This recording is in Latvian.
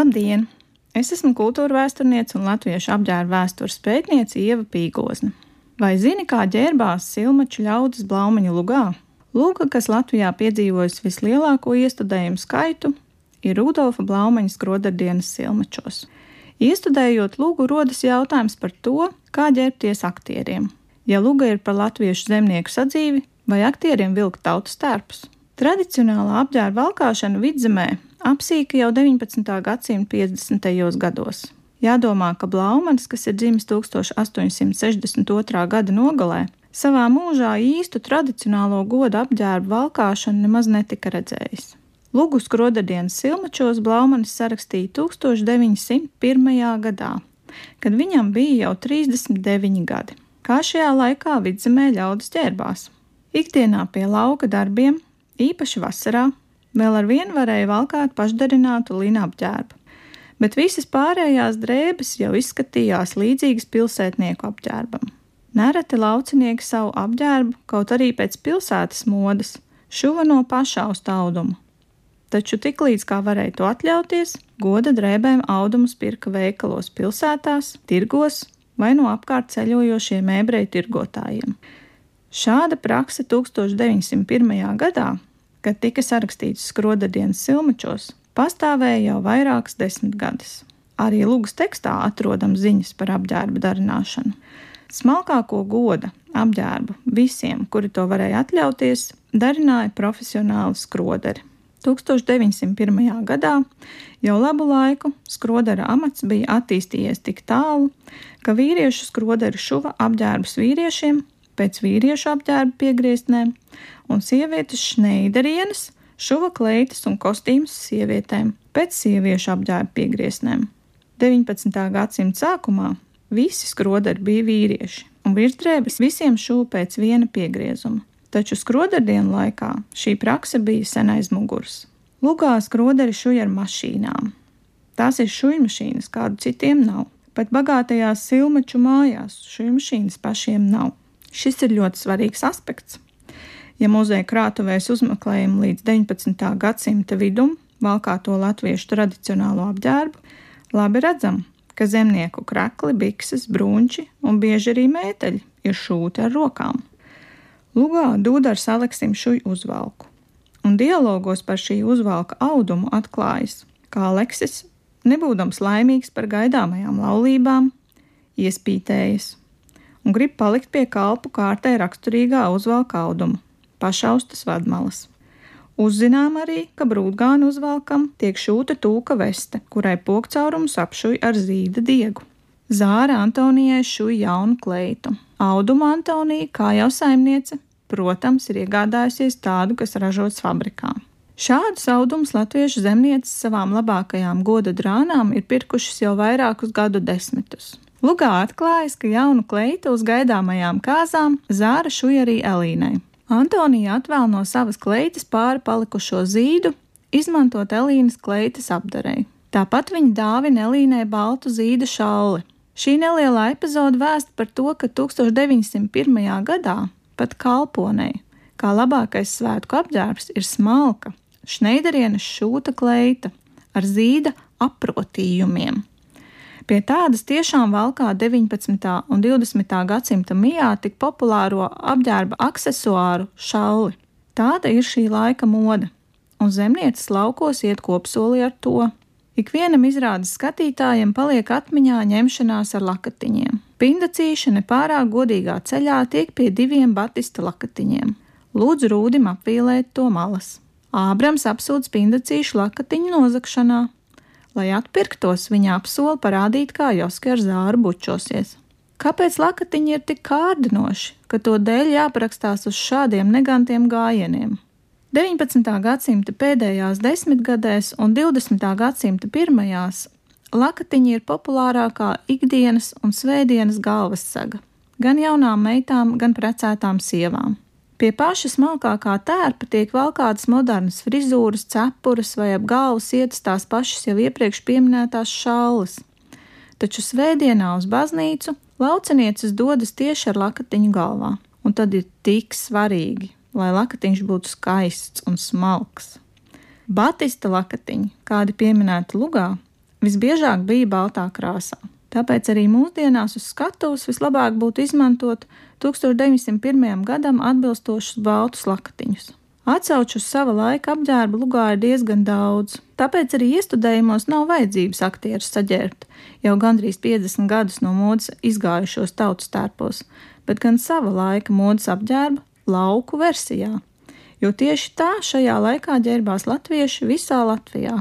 Labdien! Es esmu kultūra vēsturniece un latviešu apģērba vēstures pētniece Ieva Pīgozna. Vai zini, kā ģērbās silmaču ļaudis Blaumaņa lugā? Luga, kas Latvijā piedzīvojusi vislielāko iestudējumu skaitu, ir Rudolfa Blaumaņa skrodardienas silmačos. Iestudējot lūgu, rodas jautājums par to, kā ģērbties aktieriem. Ja luga ir par latviešu zemnieku sadzīvi, vai aktieriem vilkt tautas tērpus? Tradicionālā apģērba valkāšana vidzemē apsīka jau 19. gadsimta 50. gados. Jādomā, ka Blaumans, kas ir dzimis 1862. gada nogalē, savā mūžā īstu tradicionālo godu apģērbu valkāšanu nemaz netika redzējis. Lugu skrodadienas silmačos Blaumanis sarakstīja 1901. gadā, kad viņam bija jau 39 gadi. Kā šajā laikā vidzemē ļaudis ģērbās. Ikdienā pie lauka darbiem, īpaši vasarā, vēl ar vienu varēja valkāt pašdarinātu līnu apģērbu, bet visas pārējās drēbes jau izskatījās līdzīgas pilsētnieku apģērbam. Nereti laucinieki savu apģērbu, kaut arī pēc pilsētas modes, šuva no pašausta auduma, taču tiklīdz kā varēja to atļauties, goda drēbēm audumus pirka veikalos, pilsētās, tirgos vai no apkārt ceļojošiem ebreju tirgotājiem. Šāda prakse 1901. gadā, kad tika sarakstīts skrodadienas silmačos, pastāvēja jau vairākas desmitgades. Arī lūgas tekstā atrodam ziņas par apģērba darināšanu. Smalkāko goda apģērbu visiem, kuri to varēja atļauties, darināja profesionāli skroderi. 1901. gadā jau labu laiku skrodera amats bija attīstījies tik tālu, ka vīriešu skroderi šuva apģērbus vīriešiem pēc vīriešu apģērba piegrieztnēm, un sievietes šneiderienes šuva kleitas un kostīmus sievietēm pēc sieviešu apģērba piegrieztnēm. 19. gadsimta sākumā visi skroderi bija vīrieši, un virsdrēbes visiem šuva pēc viena piegriezuma taču skrodardienu laikā šī prakse bija sen aiz muguras. Lugā skroderi šuja ar mašīnām. Tās ir šujmašīnas, kādu citiem nav. Pat bagātajās silmaču mājās šujmašīnas pašiem nav. Šis ir ļoti svarīgs aspekts. Ja muzeja krātuvēs uzmeklējam līdz 19. gadsimta vidum valkāto latviešu tradicionālo apģērbu, labi redzam, ka zemnieku krakli, bikses, brūņķi un bieži arī mēteļi ir šūti ar rokām. Lugā Dūdars Aleksim šuj uzvalku, un dialogos par šī uzvalka audumu atklājas, kā Aleksis, nebūdams laimīgs par gaidāmajām laulībām, iespītējas un grib palikt pie kalpu kārtē raksturīgā uzvalka auduma, pašaustas vadmalas. Uzzinām arī, ka brūtgānu uzvalkam tiek šūta tūka veste, kurai pokcaurums apšuj ar zīda diegu. Zāra Antonijai šuja jaunu kleitu. Auduma Antonija, kā jau saimniece, protams, ir iegādājusies tādu, kas ražots fabrikā. Šādus audumus latviešu zemnieces savām labākajām goda drānām ir pirkušas jau vairākus gadu desmitus. Lugā atklājas, ka jaunu kleitu uz gaidāmajām kāzām zāra šuja arī Elīnai. Antonija atvēl no savas kleitas pāri palikušo zīdu, izmantot Elīnas kleitas apdarei. Tāpat viņa dāvina Elīnai baltu zīda šalli, Šī nelielā epizode vēsta par to, ka 1901. gadā pat kalponei, kā labākais svētku apģērbs, ir smalka, šneiderienes šūta kleita ar zīda aprotījumiem. Pie tādas tiešām valkā 19. un 20. gadsimta mijā tik populāro apģērba accessoāru šalli. Tāda ir šī laika moda, un zemnieces laukos iet kopsolī ar to. Ikvienam izrādes skatītājiem paliek atmiņā ņemšanās ar lakatiņiem. Pinda cīšana pārāk godīgā ceļā tiek pie diviem batista lakatiņiem. Lūdzu rūdim apvīlēt to malas. Ābrams apsūdz pindacīšu lakatiņu nozagšanā. Lai atpirktos, viņa apsola parādīt, kā Joski ar zāru bučosies. Kāpēc lakatiņi ir tik kārdinoši, ka to dēļ jāparakstās uz šādiem negantiem gājieniem? 19. gadsimta pēdējās desmitgadēs un 20. gadsimta pirmajās lakatiņi ir populārākā ikdienas un svētdienas galvassaga gan jaunām meitām, gan precētām sievām. Pie paša smalkākā tērpa tiek valkātas modernas frizūras, cepures vai ap galvas ietas tās pašas jau iepriekš pieminētās šālas. Taču svētdienā uz baznīcu laucenieces dodas tieši ar lakatiņu galvā, un tad ir tik svarīgi lai lakatiņš būtu skaists un smalks. Batista lakatiņi, kādi pieminēti lugā, visbiežāk bija baltā krāsā. Tāpēc arī mūsdienās uz skatuves vislabāk būtu izmantot 1901. gadam atbilstošus baltus lakatiņus. Atsauču uz sava laika apģērba lugā ir diezgan daudz, tāpēc arī iestudējumos nav vajadzības aktierus saģērbt jau gandrīz 50 gadus no modes izgājušos tautas tērpos, bet gan sava laika modes apģērba lauku versijā, jo tieši tā šajā laikā ģērbās latvieši visā Latvijā.